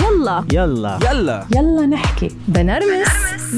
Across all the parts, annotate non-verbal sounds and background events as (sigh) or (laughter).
يلا. يلا. يلا. يلا نحكي. بنرمس.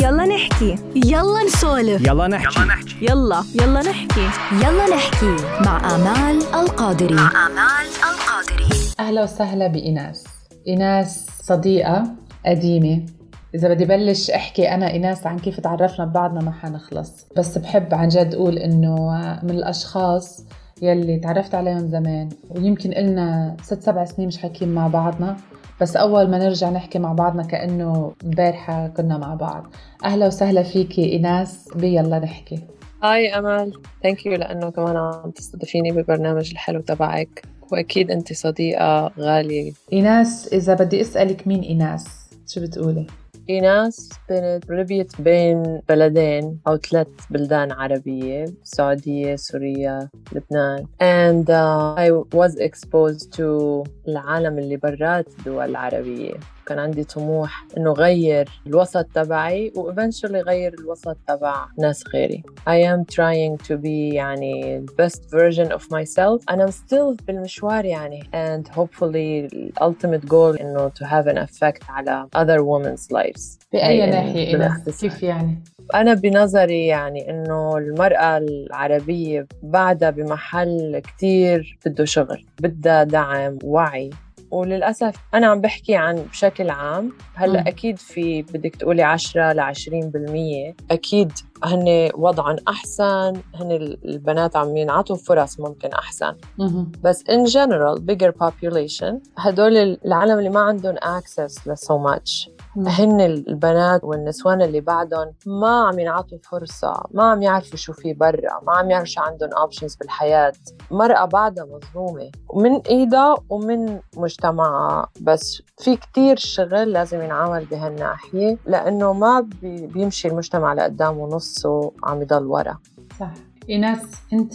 يلا نحكي. يلا نسولف. يلا نحكي. يلا يلا. نحكي. يلا نحكي. مع آمال القادري. مع آمال القادري. أهلا وسهلا بإيناس إيناس صديقة قديمة. إذا بدي بلش أحكي أنا إيناس عن كيف تعرفنا ببعضنا ما حنخلص. بس بحب عن جد أقول إنه من الأشخاص يلي تعرفت عليهم زمان ويمكن إلنا ست سبع سنين مش حاكيين مع بعضنا بس أول ما نرجع نحكي مع بعضنا كأنه امبارحة كنا مع بعض. أهلا وسهلا فيكي إيناس بيلا نحكي. هاي أمل thank you لأنه كمان عم تستضيفيني بالبرنامج الحلو تبعك وأكيد أنت صديقة غالية. إيناس إذا بدي أسألك مين إيناس؟ شو بتقولي؟ إيناس بنت ربيت بين بلدين أو ثلاث بلدان عربية السعودية سوريا لبنان. And uh, I was exposed to العالم اللي برات الدول العربية. كان عندي طموح إنه غير الوسط تبعي و eventually غير الوسط تبع ناس غيري. I am trying to be يعني the best version of myself. And I'm still بالمشوار يعني. And hopefully the ultimate goal إنه to have an effect على other women's lives. بأي ناحية. كيف يعني؟ أنا بنظري يعني إنه المرأة العربية بعدها بمحل كتير بده شغل بدها دعم وعي. وللأسف أنا عم بحكي عن بشكل عام هلأ مم. أكيد في بدك تقولي 10 ل 20% أكيد هن وضعهم أحسن هن البنات عم ينعطوا فرص ممكن أحسن مهم. بس in general bigger population هدول العالم اللي ما عندهم access ل so much مم. هن البنات والنسوان اللي بعدهم ما عم ينعطوا فرصة ما عم يعرفوا شو في برا ما عم يعرفوا شو عندهم options بالحياة. مرأة بعدها مظلومة من إيدها ومن مجتمعها. بس في كتير شغل لازم ينعمل بهالناحية لأنه ما بي- بيمشي المجتمع لقدام ونصه عم يضل ورا. صح. إيناس أنت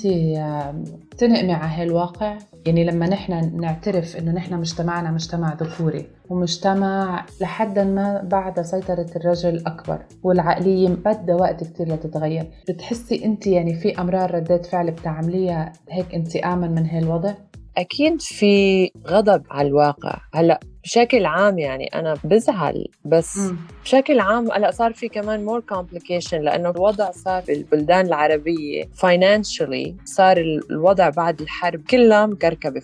بتنقمي على هالواقع يعني لما نحن نعترف إنه نحن مجتمعنا مجتمع ذكوري ومجتمع لحد ما بعد سيطرة الرجل أكبر والعقلية بدها وقت كتير لتتغير بتحسي أنت يعني في أمرار ردات فعل بتعمليها هيك انتقاما من هالوضع؟ أكيد في غضب على الواقع هلأ بشكل عام يعني أنا بزعل بس بشكل عام هلأ صار في كمان more complication لأنه الوضع صار بالبلدان العربية financially صار الوضع بعد الحرب كلها مكركبة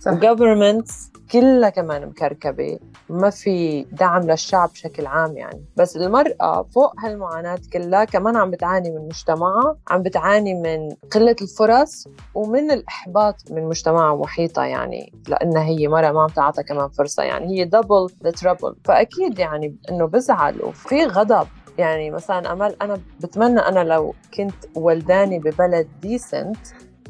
صح. و governments كلها كمان مكركبة ما في دعم للشعب بشكل عام يعني. بس المرأة فوق هالمعاناة كلها كمان عم بتعاني من مجتمعها عم بتعاني من قلة الفرص ومن الإحباط من مجتمعها ومحيطها يعني لأنها هي مرأة ما عم تعطى كمان فرصة يعني هي double the trouble فأكيد يعني إنه بزعل وفي غضب. يعني مثلا أمل أنا بتمنى أنا لو كنت ولدانة ببلد decent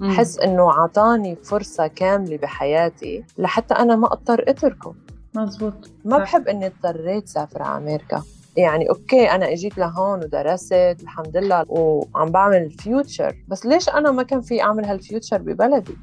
حس إنه عطاني فرصة كاملة بحياتي لحتى أنا ما أضطر أتركه. مزبوط. ما صح. بحب إني اضطريت سافر على أمريكا. يعني okay أنا أجيت لهون ودرست الحمد لله وعم بعمل future بس ليش أنا ما كان في أعمل هال future ببلدي.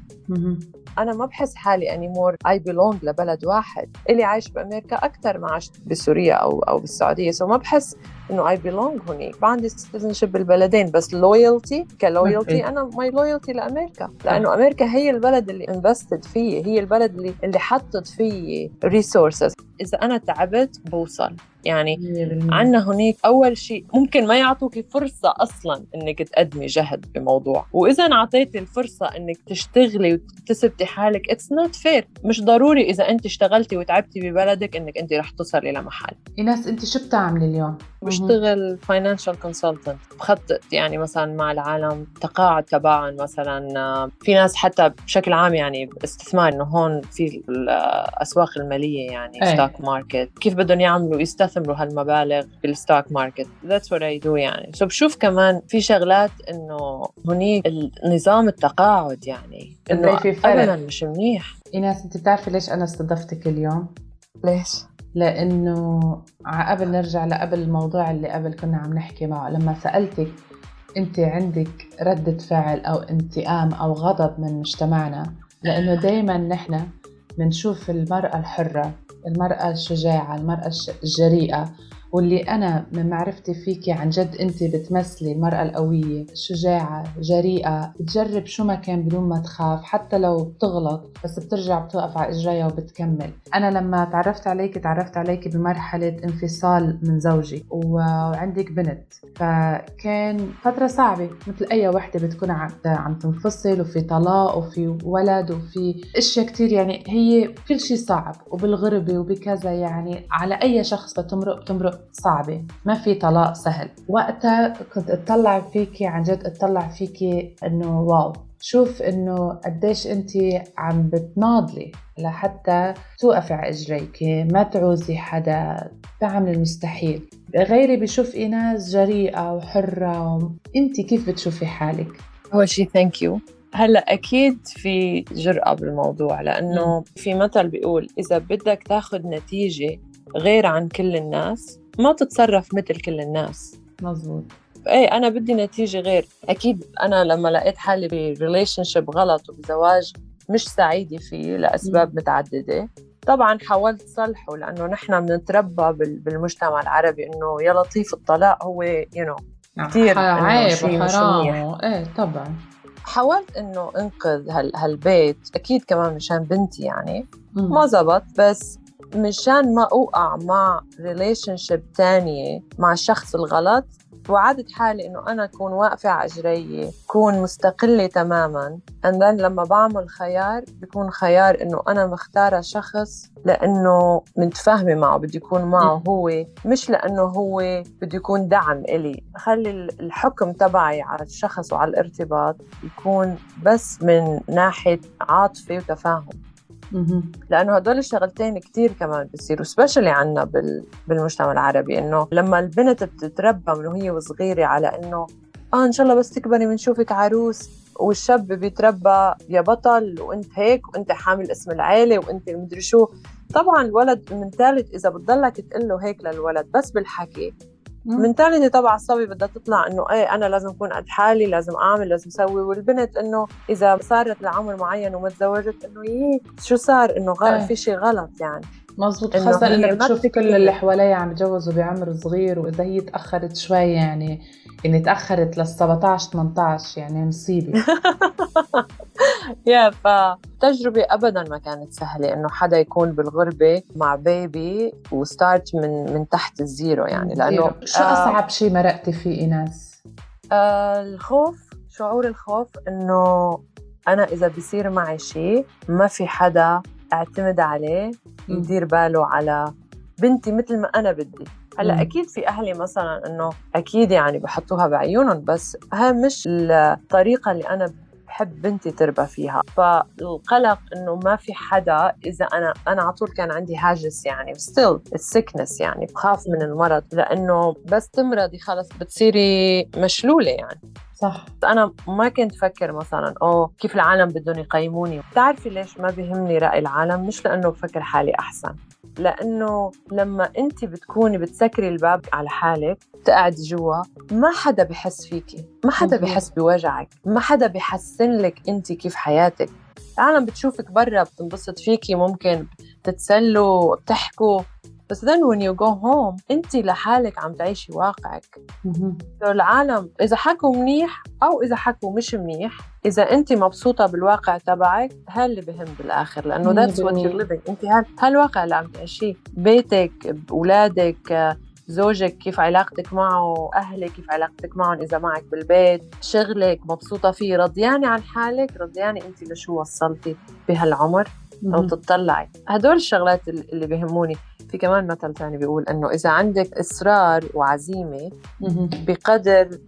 أنا ما بحس حالي اني more I belong لبلد واحد. اللي عايش بأمريكا أكثر ما عشت بسوريا أو أو بالسعودية. so ما بحس انه I belong هونيك ما عندي citizenship بالبلدين بس loyalty ك loyalty okay. أنا my loyalty لأمريكا. لأنه أمريكا هي البلد اللي invested فيي هي البلد اللي اللي حطت فيي resources إذا أنا تعبت بوصل. يعني 100% عنا هناك أول شيء ممكن ما يعطوكي فرصه أصلا إنك تقدمي جهد بموضوع. وإذا انعطيتي الفرصة إنك تشتغلي وتثبتي حالك it's not fair مش ضروري إذا أنت اشتغلتي وتعبتي ببلدك إنك أنت رح تصلي لمحل. إيناس أنت شو بتعملي اليوم؟ بشتغل financial consultant بخطط يعني مثلا مع العالم تقاعد تبعهم مثلا آه، في ناس حتى بشكل عام يعني استثمار إنه هون في الاسواق المالية يعني أي. stock market كيف بدهم يعملوا يستثمروا هالمبالغ بال stock market that's what I do يعني so بشوف كمان في شغلات إنه هنيك النظام التقاعد يعني إنه. ابدا مش منيح إيناس أنت بتعرفي ليش أنا استضفتك اليوم؟ ليش؟ لأنه قبل نرجع لقبل الموضوع اللي قبل كنا عم نحكي معه لما سألتك أنت عندك ردة فعل أو انتقام أو غضب من مجتمعنا لأنه دائما نحن بنشوف المرأة الحرة المرأة الشجاعة المرأة الجريئة. واللي أنا من معرفتي فيكي عن جد أنت بتمثلي المرأة القوية شجاعة جريئة بتجرب شو ما كان بدون ما تخاف حتى لو بتغلط بس بترجع بتوقف على إجريها وبتكمل. أنا لما تعرفت عليك تعرفت عليك بمرحلة انفصال من زوجي وعندك بنت. فكان فترة صعبة مثل أي وحدة بتكون عم تنفصل وفي طلاق وفي ولد وفي أشياء كتير. يعني هي كل شيء صعب وبالغربة وبكذا يعني على أي شخص بتمرق بتمرق. صعبة ما في طلاق سهل. وقتها كنت أطلع فيكي عن جد أطلع فيكي إنه واو. شوف إنه قديش أنت عم بتناضلي لحتى توقفي على إجريك ما تعوزي حدا تعمل المستحيل. غيري بشوف ايناس جريئة وحرة. و... أنت كيف بتشوفي حالك؟ أول شيء thank you هلأ أكيد في جرأة بالموضوع لأنه في مثل بيقول إذا بدك تاخذ نتيجة غير عن كل الناس ما تتصرف مثل كل الناس. مزبوط إيه أنا بدي نتيجة غير. أكيد أنا لما لقيت حالي ب relationship غلط وبزواج مش سعيدة فيه لأسباب متعددة طبعا حاولت صلحه لأنه نحن بنتربى بالمجتمع العربي إنه يا لطيف الطلاق هو you you know كثير عيب وحرام إيه طبعا. حاولت إنه أنقذ هال هالبيت أكيد كمان مشان بنتي يعني ما زبط بس مشان ما أوقع مع relationship تانية مع الشخص الغلط وعدت حالي إنه أنا أكون واقفة على اجري كون مستقلة تماما and then لما بعمل خيار بيكون خيار إنه أنا مختارة شخص لأنه متفاهمة معه بدي يكون معه هو مش لأنه هو بده يكون دعم إلي. خلي الحكم تبعي على الشخص وعلى الارتباط يكون بس من ناحية عاطفة وتفاهم. لأنه هدول الشغلتين كثير كمان بصيروا سبيشلي عنا بالمجتمع العربي إنه لما البنت بتتربى من وهي وصغيره على إنه آه إن شاء الله بس تكبري بنشوفك عروس والشاب بيتربى يا بطل وأنت هيك وأنت حامل اسم العيلة وأنت مدري شو. طبعا الولد من ثالث إذا بتضلك تقول له هيك للولد بس بالحكي. منتاليتي تبع الصبي بدها تطلع إنه إيه أنا لازم أكون قد حالي لازم أعمل لازم أسوي. والبنت إنه إذا صارت لعمر معين وما تزوجت إنه يي شو صار؟ إنه غلط إيه. في شيء غلط يعني. مزبوط خاصة انه بتشوف كل اللي حواليها عم يتجوزوا بعمر صغير وإذا هي تأخرت شوي يعني يعني تأخرت لل 17 18 يعني مصيبة. (laughs) يا فتجربة أبدا ما كانت سهلة إنه حدا يكون بالغربة مع بيبي و start من من تحت الزيرو يعني لأنه شو آه أصعب شيء مرقتي فيه إيناس؟ آه الخوف شعور الخوف إنه أنا إذا بيصير معي شيء ما في حدا أعتمد عليه يدير باله على بنتي مثل ما أنا بدي. هلأ أكيد في أهلي مثلا إنه أكيد يعني بحطوها بعيونهم بس هاي مش الطريقة اللي أنا بحب بنتي تربى فيها. فالقلق إنه ما في حدا إذا أنا أنا على طول كان عندي هاجس يعني still ال sickness يعني بخاف من المرض. لأنه بس تمرضي خلص بتصيري مشلولة يعني. صح. أنا ما كنت فكر مثلا أوه كيف العالم بدهم يقيموني؟ بتعرفي ليش ما بيهمني رأي العالم؟ مش لأنه بفكر حالي أحسن لأنه لما أنت بتكوني بتسكري الباب على حالك تقعدي جوا ما حدا بحس فيكي ما حدا بحس بوجعك ما حدا بحسن لك أنت كيف حياتك. العالم بتشوفك برا بتنبسط فيكي ممكن تتسلوا بتحكوا. بس then when you go home انت لحالك عم تعيشي واقعك. العالم إذا حكوا منيح أو إذا حكوا مش منيح إذا انت مبسوطة بالواقع تبعك هل اللي بهم بالآخر لأنه that's what you're living. انت هالواقع اللي عم تعيشيه. بيتك اولادك زوجك كيف علاقتك معه أهلك كيف علاقتك معهم إذا معك بالبيت شغلك مبسوطة فيه رضيانة عن حالك رضيانة أنت لشو وصلتي بهالعمر. أو تطلعي هدول الشغلات اللي بيهموني في كمان مثل ثاني بيقول إنه إذا عندك إصرار وعزيمة بقدر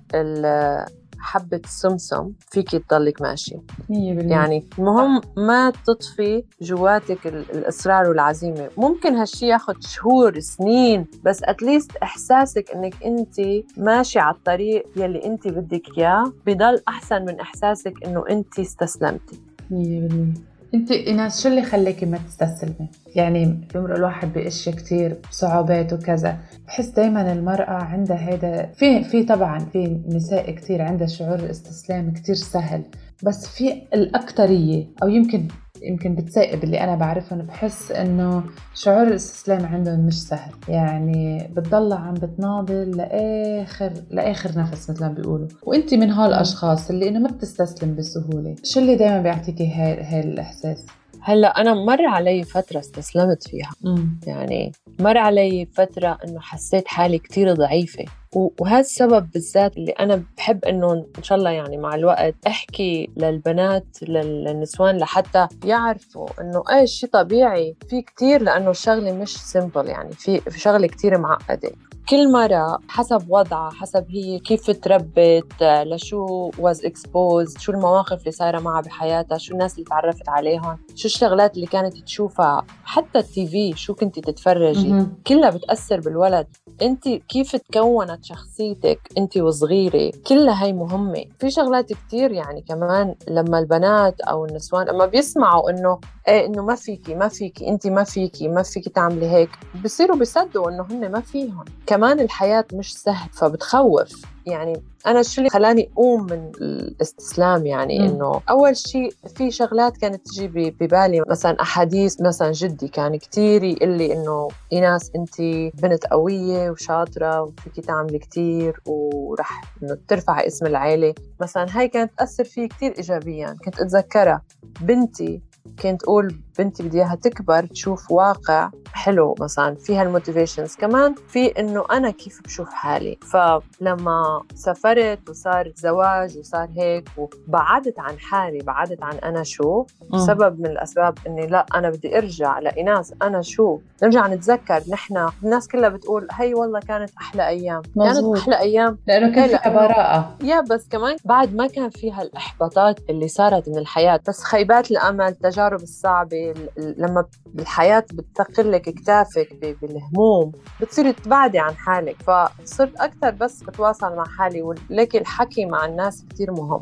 حبة السمسم فيك تضلك ماشي. يعني المهم ما تطفي جواتك الإصرار والعزيمة. ممكن هالشي ياخد شهور سنين بس أتليست إحساسك إنك أنت ماشي على الطريق يلي أنت بدك إياه بضل أحسن من إحساسك إنه أنت استسلمتي. 100% انت ايناس شو اللي خليكي ما تستسلمي؟ يعني بيمرق الواحد بأشياء كثير صعوبات وكذا بحس دائما المرأة عندها هيدا في في طبعا في نساء كثير عندها شعور الاستسلام كثير سهل بس في الأكثرية أو يمكن يمكن بتسائب اللي أنا بعرفهم بحس إنه شعور الاستسلام عندهم مش سهل. يعني بتضل عم بتناضل لآخر لآخر نفس مثل ما بيقولوا. وأنت من هالاشخاص اللي إنه ما بتستسلم بسهوله شو اللي دائما بيعطيكي هاي الإحساس؟ هلا أنا مر علي فترة استسلمت فيها. مم. يعني مر علي فترة إنه حسيت حالي كتير ضعيفة. وهذا السبب بالذات اللي أنا بحب إنه إن شاء الله يعني مع الوقت أحكي للبنات للنسوان لحتى يعرفوا إنه إيه شيء طبيعي. في كتير لأنه الشغلة مش simple يعني في شغلة كتير معقدة. كل مرة حسب وضعها حسب هي كيف تربت لشو was exposed شو المواقف اللي صايرة معها بحياتها شو الناس اللي تعرفت عليهم شو الشغلات اللي كانت تشوفها حتى ال TV شو كنتي تتفرجي. كلها بتأثر بالولد. انت كيف تكونت شخصيتك انت وصغيرة؟ كلها هي مهمة. في شغلات كتير يعني كمان لما البنات أو النسوان لما بيسمعوا إنه إيه إنه ما فيكي ما فيكي انت ما فيكي ما فيكي تعملي هيك. بصيروا بيصدقوا إنه هن ما فيهم. كمان الحياة مش سهل فبتخوف. يعني أنا شو اللي خلاني أقوم من الاستسلام؟ يعني. إنه أول شيء في شغلات كانت تجي ببالي. مثلا أحاديث مثلا جدي كان كتير يقول لي إنه ايناس انت بنت قوية وشاطرة وفيكي تعملي كتير ورح إنه ترفعي اسم العيلة. مثلا هاي كانت تأثر فيه كتير ايجابيا. كنت أتذكرها. بنتي كنت أقول بنتي بدي إياها تكبر تشوف واقع حلو مثلا فيها ال motivations كمان في إنه أنا كيف بشوف حالي. فلما سافرت وصار زواج وصار هيك وبعدت عن حالي بعدت عن أنا شو. سبب من الأسباب إني لا أنا بدي أرجع لإيناس أنا شو. نرجع نتذكر نحن الناس كلها بتقول هي والله كانت أحلى أيام. مزبوط. كانت أحلى أيام. لأنه كان فيها لأنه- براءة. yeah بس كمان بعد ما كان فيها الإحباطات اللي صارت من الحياة. بس خيبات الأمل التجارب الصعبة ال- ال- لما الحياة بتثقل لك كتافك بالهموم بتصيري تبعدي عن حالك فصرت أكثر بس بتواصل مع حالي ولكن الحكي مع الناس كتير مهم.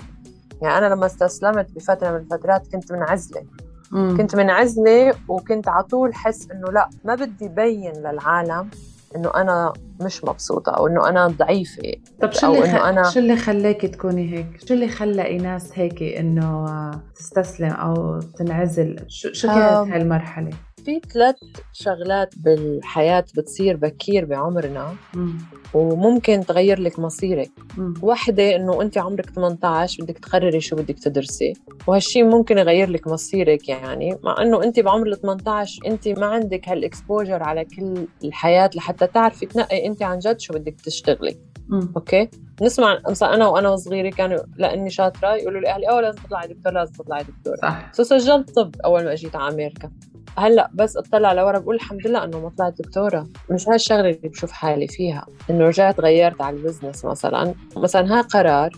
يعني أنا لما استسلمت بفترة من الفترات كنت منعزلة مم. كنت منعزلة وكنت على طول حس إنه لا ما بدي بين للعالم. إنه أنا مش مبسوطة أو إنه أنا ضعيفة طب شو أو اللي خ... أنا- شو اللي خلاكي تكوني هيك؟ شو اللي خلى ايناس هيك إنه تستسلم أو تنعزل؟ شو شو كانت آم. في ثلاث شغلات بالحياة بتصير بكير بعمرنا مم. وممكن تغير لك مصيرك. مم. واحدة إنه أنت عمرك 18 بدك تقرري شو بدك تدرسي. وهالشي ممكن يغير لك مصيرك يعني. مع إنه أنت بعمر ال 18 أنت ما عندك هال exposure على كل الحياة لحتى تعرفي تنقي أنت عن جد شو بدك تشتغلي. مم. okay؟ نسمع مثلا أنا وأنا وصغيرة كانوا لأني شاطرة يقولوا لي أهلي أوه لازم تطلعي دكتور لازم تطلعي دكتور. صح. so سجلت طب أول ما إجيت على أمريكا. هلأ بس اطلع لورا بقول الحمد لله إنه ما طلعت دكتورة. مش هالشغله اللي بشوف حالي فيها إنه رجعت غيرت على ال business مثلا. مثلا ها قرار.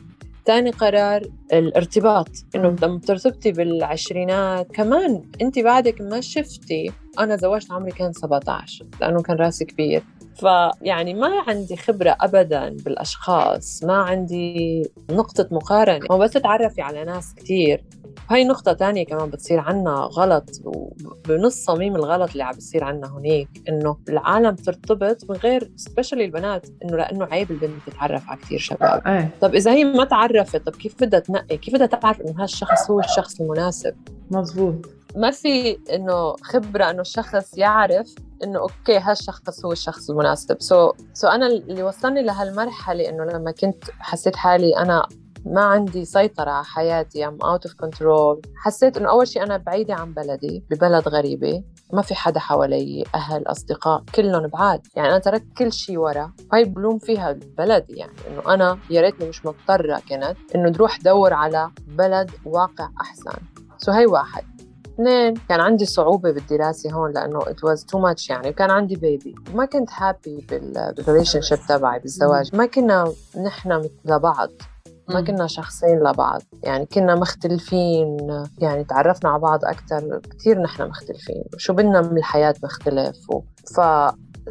ثاني قرار الارتباط إنه. لما بترتبطي بالعشرينات. كمان انت بعدك ما شفتي أنا زوجت عمري كان 17 لأنه كان رأسي كبير. فيعني ما عندي خبرة أبدا بالأشخاص ما عندي نقطة مقارنة. هو بس تتعرفي على ناس كتير. هاي نقطة تانية كمان بتصير عنا غلط وبنص صميم الغلط اللي عم بيصير عنا هناك إنه العالم ترتبط من غير سبيشالي البنات إنه لأنه عيب البنت تتعرف على كتير شباب. إيه. طب إذا هي ما تعرفت طب كيف بدها تنقي؟ كيف بدها تعرف إنه هالشخص هو الشخص المناسب؟ مزبوط ما في إنه خبرة إنه الشخص يعرف إنه okay هالشخص هو الشخص المناسب. so so, so so أنا اللي وصلني لهالمرحلة إنه لما كنت حسيت حالي أنا ما عندي سيطرة على حياتي I'm out of control. حسيت إنه أول شيء أنا بعيدة عن بلدي ببلد غريبة ما في حدا حوالي أهل أصدقاء كلهم بعاد. يعني أنا تركت كل شيء ورا. هاي بلوم فيها بلدي يعني إنه أنا يا ريتني مش مضطرة كنت إنه تروح دور على بلد واقع أحسن. so هاي واحد. اثنين كان عندي صعوبة بالدراسة هون لأنه it was too much يعني. وكان عندي baby ما كنت happy بال relationship تبعي بالزواج. ما كنا نحن لبعض ما. كنا شخصين لبعض. يعني كنا مختلفين يعني تعرفنا على بعض أكثر كثير نحن مختلفين. شو بدنا من الحياة مختلف و... ف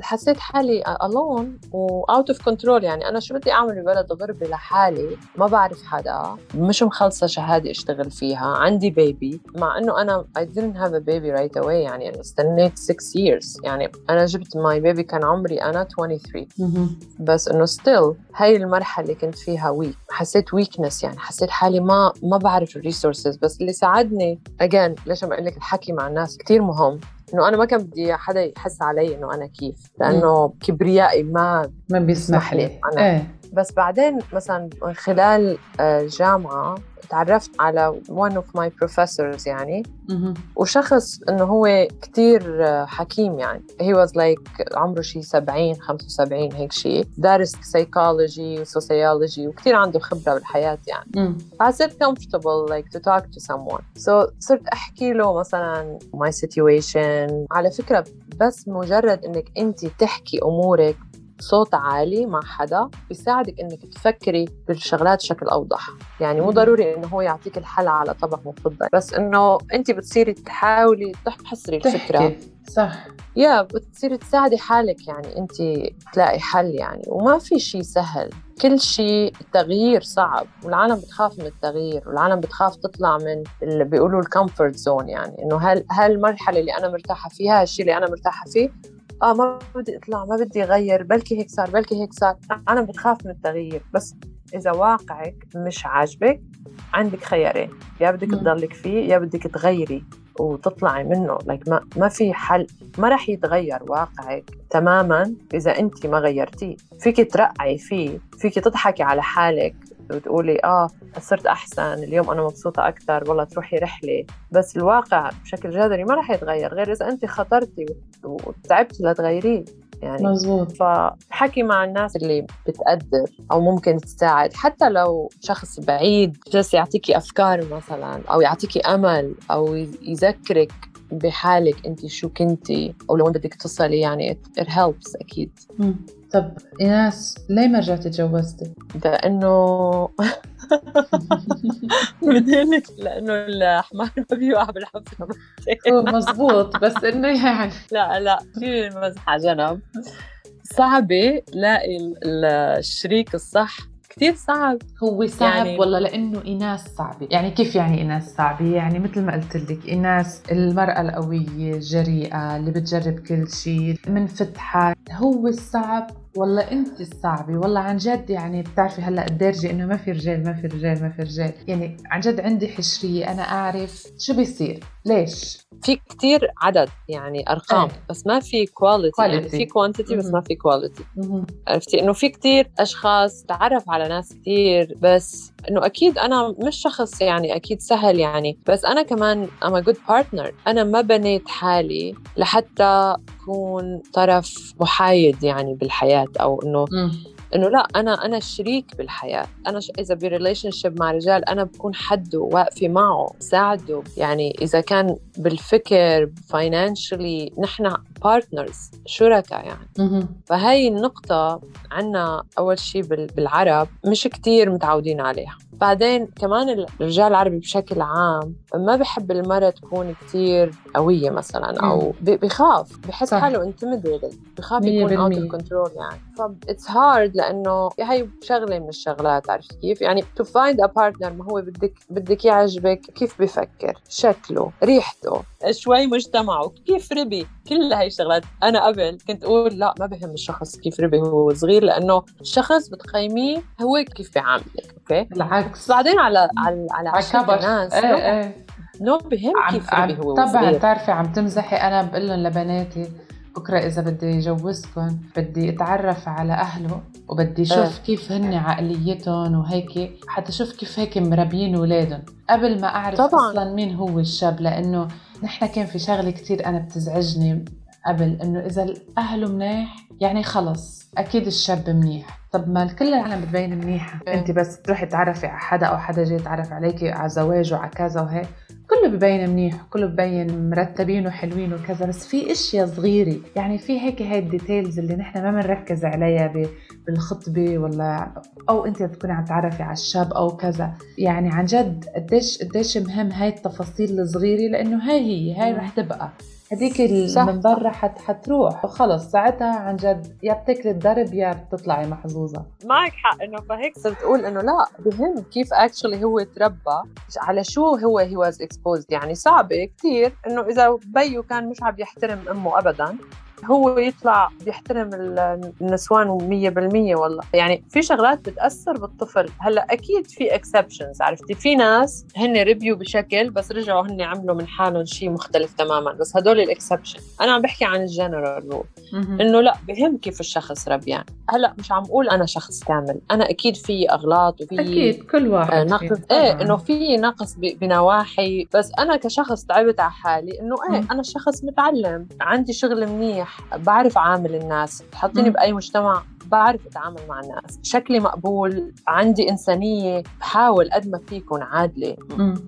حسيت حالي alone و out of control. يعني أنا شو بدي أعمل ببلد غربي لحالي؟ ما بعرف حدا. مش مخلصة شهادة أشتغل فيها. عندي baby مع إنه أنا I didn't have a baby right away. يعني أنا استنيت 6 years. يعني أنا جبت my baby كان عمري أنا 23 مهم. بس إنه still هاي المرحلة اللي كنت فيها weak حسيت weakness يعني حسيت حالي ما ما بعرف ال resources بس اللي ساعدني again ليش عم أقول لك الحكي مع الناس كتير مهم. إنه أنا ما كان بدي حدا يحس علي إنه أنا كيف لأنه كبريائي ما ما بيسمح لي. لي. أنا- إيه. بس بعدين مثلا من خلال آه، الجامعة تعرفت على one of my professors يعني. وشخص إنه هو كتير آه، حكيم يعني. He was like عمره شي 70 75 هيك شيء دارس psychology و sociology وكتير عنده خبرة بالحياة يعني. فحسيت comfortable like to talk to someone. So صرت أحكي له مثلا my situation. على فكرة بس مجرد إنك انت تحكي أمورك صوت عالي مع حدا بيساعدك إنك تفكري بالشغلات بشكل أوضح. يعني مو. ضروري إنه هو يعطيك الحل على طبق مفضض بس إنه أنت بتصيري تحاولي تحصري الفكرة. صح. يا بتصيري تساعدي حالك يعني أنت تلاقي حل يعني وما في شيء سهل. كل شيء التغيير صعب والعالم بتخاف من التغيير والعالم بتخاف تطلع من اللي بيقولوا ال comfort zone يعني إنه هل هالمرحلة اللي أنا مرتاحة فيها هالشيء اللي أنا مرتاحة فيه آه ما بدي أطلع ما بدي أغير بلكي هيك صار بلكي هيك صار. أنا بتخاف من التغيير بس إذا واقعك مش عاجبك عندك خيارين. يا بدك. تضلك فيه يا بدك تغيري وتطلعي منه. Like ما ما في حل ما رح يتغير واقعك تماما إذا انت ما غيرتيه. فيك ترقعي فيه فيك تضحكي على حالك. وتقولي آه صرت أحسن اليوم أنا مبسوطة أكثر والله تروحي رحلة. بس الواقع بشكل جذري ما رح يتغير غير إذا انت خطرتي وتعبتي لتغيريه يعني مزبوط فحكي مع الناس اللي بتقدر أو ممكن تساعد. حتى لو شخص بعيد جالس يعطيكي أفكار مثلا أو يعطيكي أمل أو يذكرك بحالك انت شو كنتي أو لو بدك تصلي يعني it, helps أكيد مم. طب إيناس ليه ما رجعتي تجوزتي؟ لأنه (laughs) بدي أقول لك لأنه الحمار ما بيوقع بالحفره مزبوط بس إنه يعني (laughs) لا لا في على جنب صعبة لاقي ال- الشريك الصح كثير صعب. هو صعب يعني- ولا لأنه ايناس صعبة. يعني كيف يعني ايناس صعبة؟ يعني مثل ما قلت لك ايناس المرأة القوية الجريئة اللي بتجرب كل شيء منفتحة. هو الصعب والله أنت الصعبه والله عن جد يعني بتعرفي هلأ الدرجه إنه ما في رجال ما في رجال ما في رجال. يعني عن جد عندي حشرية أنا أعرف شو بيصير. ليش في كثير عدد يعني أرقام إيه. بس ما في quality يعني. في quantity بس. ما في quality. عرفتي إنه في كثير أشخاص تعرف على ناس كثير بس إنه أكيد أنا مش شخص يعني أكيد سهل يعني بس أنا كمان I'm a good partner أنا ما بنيت حالي لحتى أكون طرف محايد يعني بالحياة أو إنه. إنه لا أنا أنا شريك بالحياة أنا ش... إذا ب relationship مع رجال أنا بكون حده واقفة معه ساعده يعني إذا كان بالفكر financially نحن بارتنرز شركاء يعني. فهي النقطة عنا أول شيء بال- بالعرب مش كتير متعودين عليها بعدين كمان الرجال العربي بشكل عام ما بحب المرأة تكون كتير قوية مثلا أو بخاف بحس. حاله intimidated بخاف يكون out بالمية. of control يعني ف it's hard لأنه هي شغلة من الشغلات عرفت كيف؟ يعني to find a partner ما هو بدك بدك يعجبك كيف بفكر؟ شكله ريحته شوي مجتمعه كيف ربي؟ كل هاي الشغلات. أنا قبل كنت أقول لا ما بهم الشخص كيف ربي هو صغير لأنه الشخص بتقيميه هو كيف بيعاملك okay؟ بالعكس بس بعدين على على على الناس إيه إيه. no بهم كيف ربي هو طبعا بتعرفي عم تمزحي أنا بقول لهم لبناتي بكرة إذا بدي اجوزكم بدي أتعرف على أهله وبدي أشوف إيه. كيف هن عقليتهم وهيك حتى أشوف كيف هيك مربيين اولادهم قبل ما أعرف طبعاً. أصلا مين هو الشاب لأنه نحن كان في شغلة كتير أنا بتزعجني قبل إنه إذا أهله منيح يعني خلص أكيد الشاب منيح طب ما كل العالم بتبين منيحة. أنت بس تروحي تعرفي على حدا أو حدا جاي يتعرف عليكي على زواج وعلى كذا وهيك كله ببين منيح كله ببين مرتبين وحلوين وكذا بس في أشياء صغيرة. يعني في هيك هاي الديتيلز اللي نحن ما بنركز عليها ب- بالخطبة ولا أو أنت تكوني عم تعرفي على الشاب أو كذا. يعني عن جد قديش قديش مهم هاي التفاصيل الصغيرة لأنه هاي هي هاي. رح تبقى. هديك ال- صح. من برا حت حتروح. وخلص ساعتها عن جد يا بتاكلي الضرب يا بتطلعي محظوظة. معك حق إنه فهيك صرت أقول إنه لا بهم كيف actually هو تربى على شو هو he was exposed يعني صعبة كثير إنه إذا بيو كان مش عم يحترم أمه ابدا. هو يطلع بيحترم ال- النسوان 100% والله. يعني في شغلات بتأثر بالطفل. هلا أكيد في exceptions عرفتي؟ في ناس هن ربيوا بشكل بس رجعوا هن عملوا من حالهم شيء مختلف تماما. بس هدول ال exception أنا عم بحكي عن الجنرال rule إنه لا بهم كيف الشخص ربيان. هلا مش عم أقول أنا شخص كامل. أنا أكيد في أغلاط وفي أكيد كل واحد آه،. نقص. إيه إنه في نقص بنواحي. بس أنا كشخص تعبت على حالي إنه إيه. أنا شخص متعلم. عندي شغل منيح. بعرف عامل الناس. تحطيني. بأي مجتمع بعرف أتعامل مع الناس. شكلي مقبول عندي إنسانية بحاول قد ما في يكون عادلة.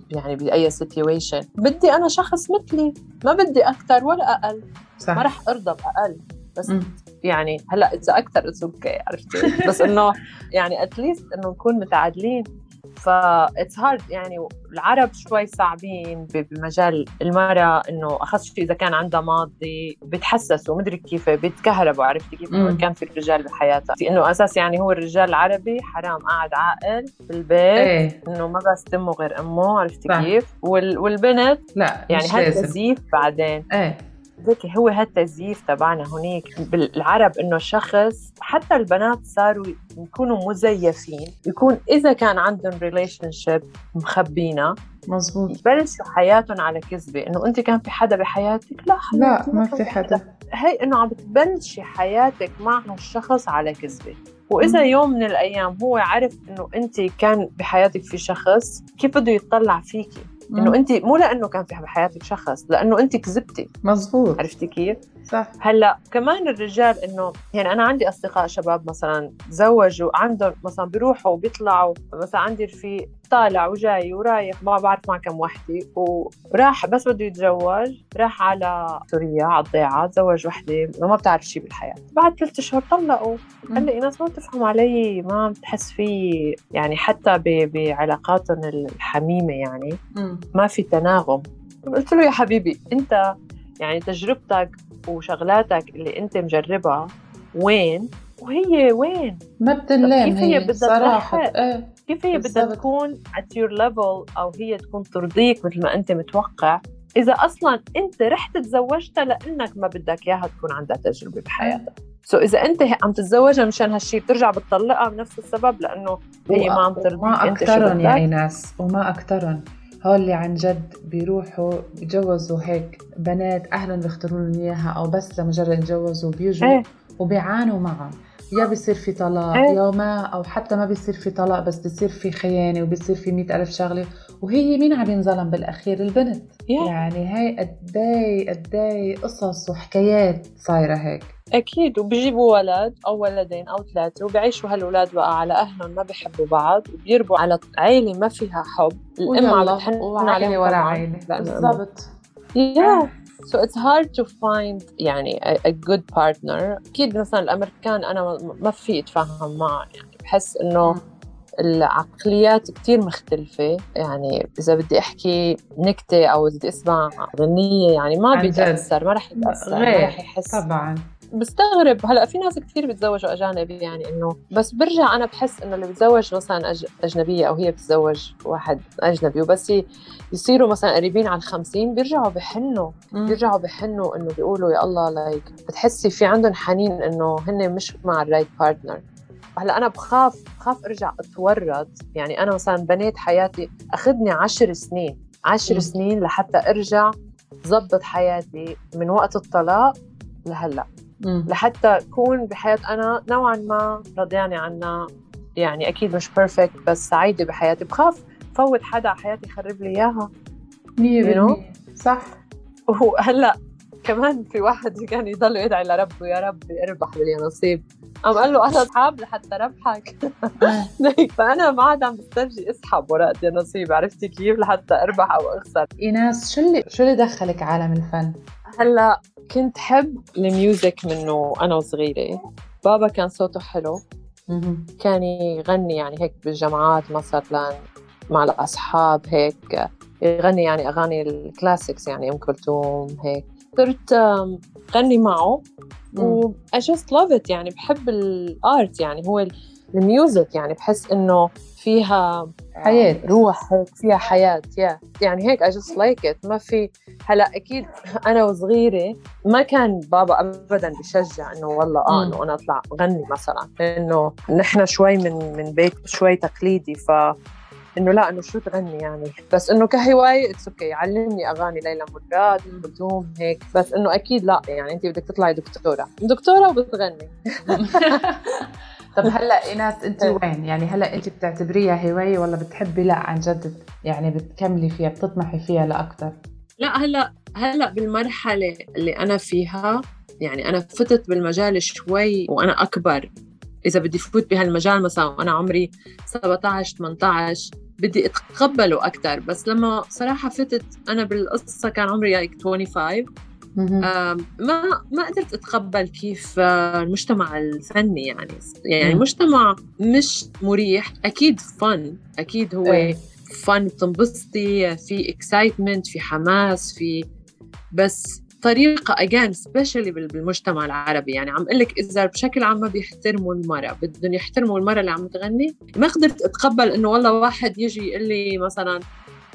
يعني بأي situation بدي أنا شخص مثلي ما بدي أكثر ولا أقل. صح. ما رح أرضى بأقل. بس مم. يعني هلأ إذا أكثر it's okay عرفتي؟ بس إنه يعني at least إنه نكون متعادلين. ف it's hard يعني العرب شوي صعبين بمجال المرأة إنه أخص شيء إذا كان عندها ماضي بتحسسوا مدري كيف بيتكهربوا عرفتي كيف؟ مم. كان في الرجال بحياتها إنه أساس يعني هو الرجال العربي حرام قاعد عاقل بالبيت إيه. إنه ما بس تمه غير أمه عرفتي. كيف؟ وال... والبنت لا يعني مش هذا لازم. تزييف بعدين. إيه. ذكي هو هالتزييف تبعنا هنيك بالعرب إنه شخص حتى البنات صاروا يكونوا مزيفين يكون إذا كان عندهم relationship مخبيينها مزبوط. يبلشوا حياتهم على كذبة إنه أنت كان في حدا بحياتك؟ لا لا ما في حدا. هي إنه عم بتبلشي حياتك مع هالشخص على كذبة. وإذا. يوم من الأيام هو عرف إنه أنت كان بحياتك في شخص كيف بده يطلع فيكي؟ إنه. انت مو لأنه كان في بحياتك شخص لأنه انت كذبتي. مزبوط عرفتي كيف؟ صح. هلا كمان الرجال إنه يعني أنا عندي أصدقاء شباب مثلا تزوجوا عندهم مثلا بيروحوا وبيطلعوا مثلا عندي رفيق طالع وجاي ورايح ما بعرف مع كم وحدة وراح بس بده يتزوج راح على سوريا على الضيعة تزوج وحدة ما بتعرف شيء بالحياة. بعد ثلاث أشهر طلقوا. قال لي ناس ما بتفهم علي ما بتحس في يعني حتى بعلاقاتهم الحميمة يعني. ما في تناغم. قلت له يا حبيبي أنت يعني تجربتك وشغلاتك اللي انت مجربها وين؟ وهي وين؟ ما بتنلام كيف هي هي بدها صراحة. تلحق؟ إيه كيف هي بدها. تكون at your level أو هي تكون ترضيك مثل ما أنت متوقع؟ إذا أصلا أنت رحت تزوجتها لأنك ما بدك إياها تكون عندها تجربة بحياتها. سو إذا أنت عم تتزوجها مشان هالشيء بترجع بتطلقها بنفس السبب لأنه هي ما عم ترضيك ما أنت شو اكثرهم يا بدك؟ إيناس وما اكثرهم هول اللي عن جد بيروحوا بيجوزوا هيك بنات اهلهم بيختاروا لهم إياها أو بس لمجرد يتجوزوا بيجوا إيه وبيعانوا معهم يا بيصير في طلاق إيه. يا ما أو حتى ما بيصير في طلاق بس بيصير في خيانة وبيصير في مئة ألف شغلة وهي مين عم ينظلم بالأخير؟ البنت. Yeah. يعني هاي قداي قداي قصص وحكايات صايرة هيك. أكيد. وبيجيبوا ولد أو ولدين أو ثلاثة وبيعيشوا هالولاد بقى على أهلهم ما بيحبوا بعض وبيربوا على عيلة ما فيها حب. الأم بتحن وعيلة عليهم ورا لأنه بالضبط. yeah so it's hard to find يعني a, a good partner. أكيد مثلا الأمريكان أنا ما- في أتفاهم معهم يعني. بحس إنه العقليات كتير مختلفة. يعني إذا بدي أحكي نكتة أو بدي أسمع غنية يعني ما. بيتأثر ما رح يتأثر ما. رح يحس. طبعا. بستغرب. هلأ في ناس كثير بيتزوجوا أجانب يعني إنه بس برجع أنا بحس إنه اللي بيتزوج مثلا أج... أجنبية أو هي بتتزوج واحد أجنبي وبس ي- يصيروا مثلا قريبين على الخمسين بيرجعوا بحنوا. بيرجعوا بحنوا إنه بيقولوا يا الله like بتحسي في عندهم حنين إنه هن مش مع ال right partner هلا أنا بخاف بخاف أرجع أتورط. يعني أنا مثلا بنيت حياتي أخذني عشر سنين عشر. سنين لحتى أرجع ظبط حياتي من وقت الطلاق لهلأ. لحتى أكون بحياة أنا نوعا ما رضيانه عنها. يعني أكيد مش perfect بس سعيدة بحياتي. بخاف فوت حدا على حياتي يخرب لي إياها. مية You know? بالمية صح. وهلأ كمان في واحد كان يضل يدعي لربه يا رب اربح باليانصيب. قام قال له أنت اسحاب لحتى ربحك. (laughs) (laughs) فأنا ما عاد عم بسترجي اسحب ورقه يانصيب عرفتي كيف؟ لحتى أربح أو أخسر. ايناس شو اللي شو اللي دخلك عالم الفن؟ هلأ كنت حب ال music منه أنا وصغيرة. بابا كان صوته حلو. كان يغني يعني هيك بالجامعات مثلا مع الأصحاب هيك يغني يعني أغاني ال classics يعني أم كلثوم هيك. صرت غني معه. و I just love it يعني بحب ال art يعني هو ال music يعني بحس إنه فيها حياة. روح هيك فيها حياة. yeah يعني هيك I just like it. ما في هلا أكيد أنا وصغيرة ما كان بابا ابدا بشجع إنه والله آه. إنه أنا أطلع غني مثلا لأنه نحن شوي من من بيت شوي تقليدي ف إنه لا إنه شو تغني يعني. بس إنه كهواية it's okay علمني أغاني ليلى مراد كلثوم هيك. بس إنه أكيد لا يعني انت بدك تطلعي دكتورة. دكتورة وبتغني. (laughs) طب هلأ إيناس انت إيه. وين؟ يعني هلأ انت بتعتبريها هواية ولا بتحبي؟ لا عن جد يعني بتكملي فيها بتطمحي فيها لاكثر؟ لا هلأ هلأ بالمرحلة اللي أنا فيها يعني أنا فتت بالمجال شوي وأنا أكبر. إذا بدي فوت بهالمجال مثلا وأنا عمري 17 18 بدي أتقبله أكثر بس لما صراحة فتت أنا بالقصة كان عمري like 25 مهم. آم، ما ما قدرت أتقبل كيف آه، المجتمع الفني يعني يعني. مجتمع مش مريح أكيد فن أكيد هو إيه. فن بتنبسطي في excitement في حماس في بس طريقة again especially بالمجتمع العربي. يعني عم قلك إذا بشكل عام ما بيحترموا المرأة بدهم يحترموا المرأة اللي عم تغني. ما قدرت أتقبل إنه والله واحد يجي يقول لي مثلا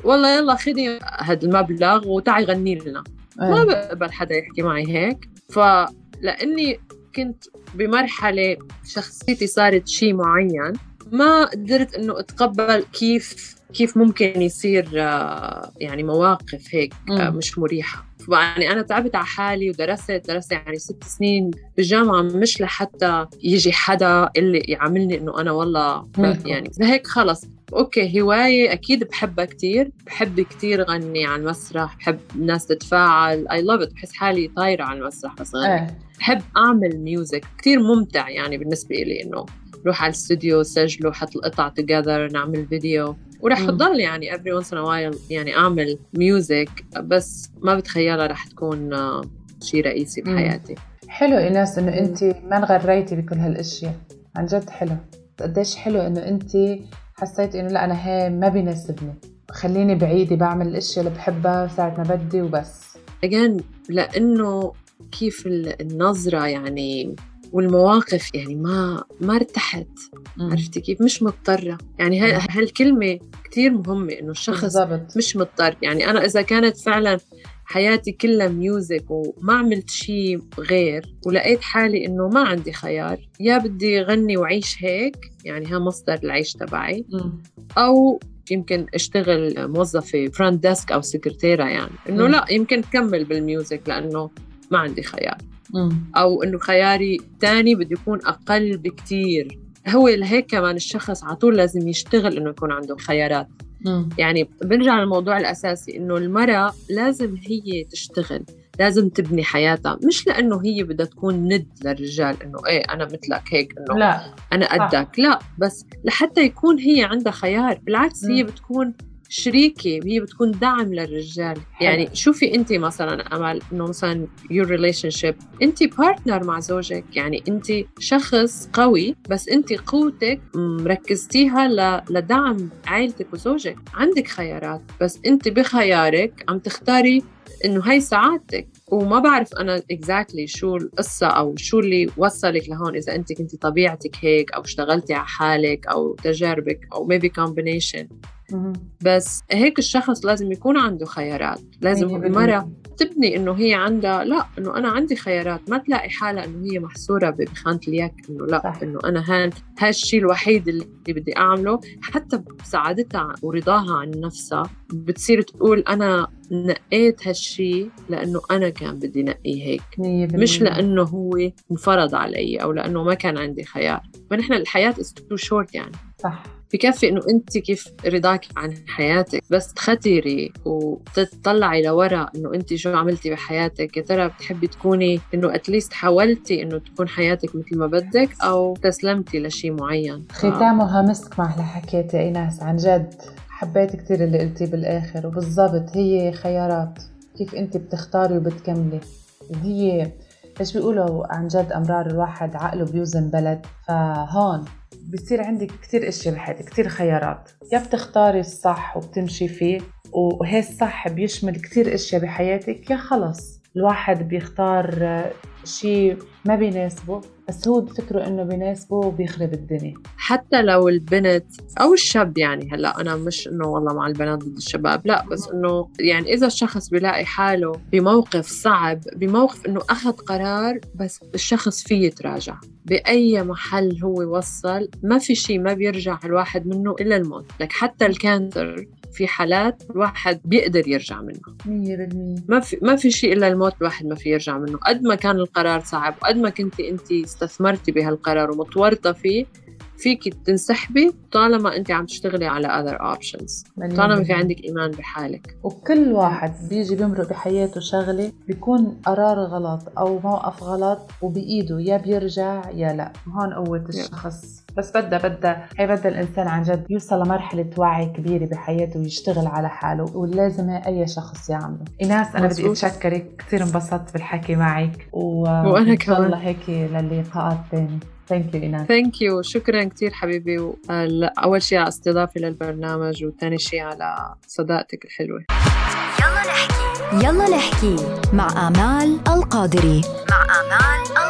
والله يلا خدي هذا المبلغ وتعي غني لنا. ما إيه. بقبل حدا يحكي معي هيك. فلاني كنت بمرحلة شخصيتي صارت شيء معين ما قدرت إنه أتقبل كيف كيف ممكن يصير آه، يعني مواقف هيك آه،. مش مريحة. يعني أنا تعبت على حالي ودرست درست يعني ست سنين بالجامعة مش لحتى يجي حدا اللي يعاملني إنه أنا والله. يعني هيك خلص. okay هواية أكيد بحبها كتير بحب كتير غني على المسرح بحب الناس تتفاعل I love بحس حالي طايرة على المسرح بس غني. إيه. بحب أعمل music كتير ممتع يعني بالنسبة لي إنه روح على الاستوديو سجله حط القطع together نعمل فيديو مم. تضل يعني every once in a while يعني أعمل music بس ما بتخيلها رح تكون آه، شيء رئيسي. بحياتي حلو ايناس إنه. انت ما انغريتي بكل هالأشياء عن جد حلو قديش حلو إنه انت حسيتي إنه لا أنا هي ما بيناسبني خليني بعيدة بعمل الأشياء اللي بحبها ساعة ما بدي وبس again لأنه كيف ال- النظرة يعني والمواقف يعني ما ما ارتحت. عرفتي كيف؟ مش مضطرة. يعني هالكلمة كتير مهمة إنه الشخص بالضبط. مش مضطر. يعني أنا إذا كانت فعلا حياتي كلها ميوزك وما عملت شيء غير ولقيت حالي إنه ما عندي خيار يا بدي غني وعيش هيك يعني ها مصدر العيش تبعي. أو يمكن أشتغل موظفة front desk أو سكرتيرة يعني. مم. لا يمكن كمل بال music لأنه ما عندي خيار. أو إنه خياري تاني بده يكون أقل بكتير. هو لهيك كمان الشخص على طول لازم يشتغل إنه يكون عنده خيارات. يعني بنرجع للموضوع الأساسي إنه المرأة لازم هي تشتغل لازم تبني حياتها. مش لأنه هي بدها تكون ند للرجال إنه إيه أنا مثلك هيك إنه لا. أنا صح. قدك. لا بس لحتى يكون هي عندها خيار. بالعكس هي مم. بتكون شريكة هي بتكون دعم للرجال. يعني شوفي أنت مثلا أمل إنه مثلا your relationship أنت partner مع زوجك. يعني أنت شخص قوي بس أنت قوتك مركزتيها ل- لدعم عائلتك وزوجك. عندك خيارات بس أنت بخيارك عم تختاري إنه هاي سعادتك. وما بعرف أنا exactly exactly شو القصة أو شو اللي وصلك لهون إذا أنت كنتي طبيعتك هيك أو اشتغلتي على حالك أو تجاربك أو maybe combination. بس هيك الشخص لازم يكون عنده خيارات. لازم المرأة تبني إنه هي عندها لا إنه أنا عندي خيارات. ما تلاقي حالها إنه هي محصورة بخانة اليك إنه لا صح. إنه أنا هان هالشيء الوحيد اللي بدي أعمله. حتى بسعادتها ورضاها عن نفسها بتصير تقول أنا نقيت هالشيء لأنه أنا كان بدي نقيه هيك. مش لأنه هو انفرض علي أو لأنه ما كان عندي خيار. فنحن الحياة is too short يعني. صح. بكفي إنه أنت كيف رضاك عن حياتك. بس تختري وتطلعي لورا إنه أنت شو عملتي بحياتك. يا ترى بتحبي تكوني إنه اتليست حاولتي إنه تكون حياتك مثل ما بدك أو تسلمتي لشيء معين. ختامها مسك مع اللي حكيتي ايناس عن جد حبيت كتير اللي قلتيه بالآخر. وبالضبط هي خيارات. كيف انت بتختاري وبتكملي. وهي إيش بيقولوا عن جد أمرار الواحد عقله بيوزن بلد. فهون بصير عندك كتير اشياء بحياتك كتير خيارات. يا بتختاري الصح وبتمشي فيه؟ وهي الصح بيشمل كتير اشياء بحياتك. يا خلص الواحد بيختار شيء ما بيناسبه بس هو بفكره إنه بيناسبه وبيخرب الدنيا. حتى لو البنت أو الشاب يعني هلأ أنا مش إنه والله مع البنات ضد الشباب لأ بس إنه يعني إذا الشخص بيلاقي حاله بموقف صعب بموقف إنه أخذ قرار بس الشخص فيه يتراجع. بأي محل هو وصل ما في شيء ما بيرجع الواحد منه إلا الموت. لك حتى الكانسر في حالات الواحد بيقدر يرجع منه 100% ما في ما في شيء إلا الموت الواحد ما في يرجع منه. قد ما كان القرار صعب وقد ما كنت انت استثمرتي بهالقرار ومتورطه فيه فيك تنسحبي طالما انت عم تشتغلي على other options. طالما في عندك إيمان بحالك. وكل واحد بيجي بيمرق بحياته شغلة بيكون قرار غلط أو موقف غلط وبإيده يا بيرجع يا لا. هون قوة الشخص. بس بدها بدها هي بدها الإنسان عن جد يوصل لمرحلة وعي كبيرة بحياته ويشتغل على حاله واللازم أي شخص يعمله. ايناس أنا بدي أتشكرك. كثير انبسطت بالحكي معك و... وأنا كمان الله هيك للقاءات ثانية thank you ايناس thank you شكرا كثير حبيبي. أول شيء على استضافتي للبرنامج وثاني شيء على صداقتك الحلوة. يلا نحكي. يلا نحكي مع آمال القادري. مع آمال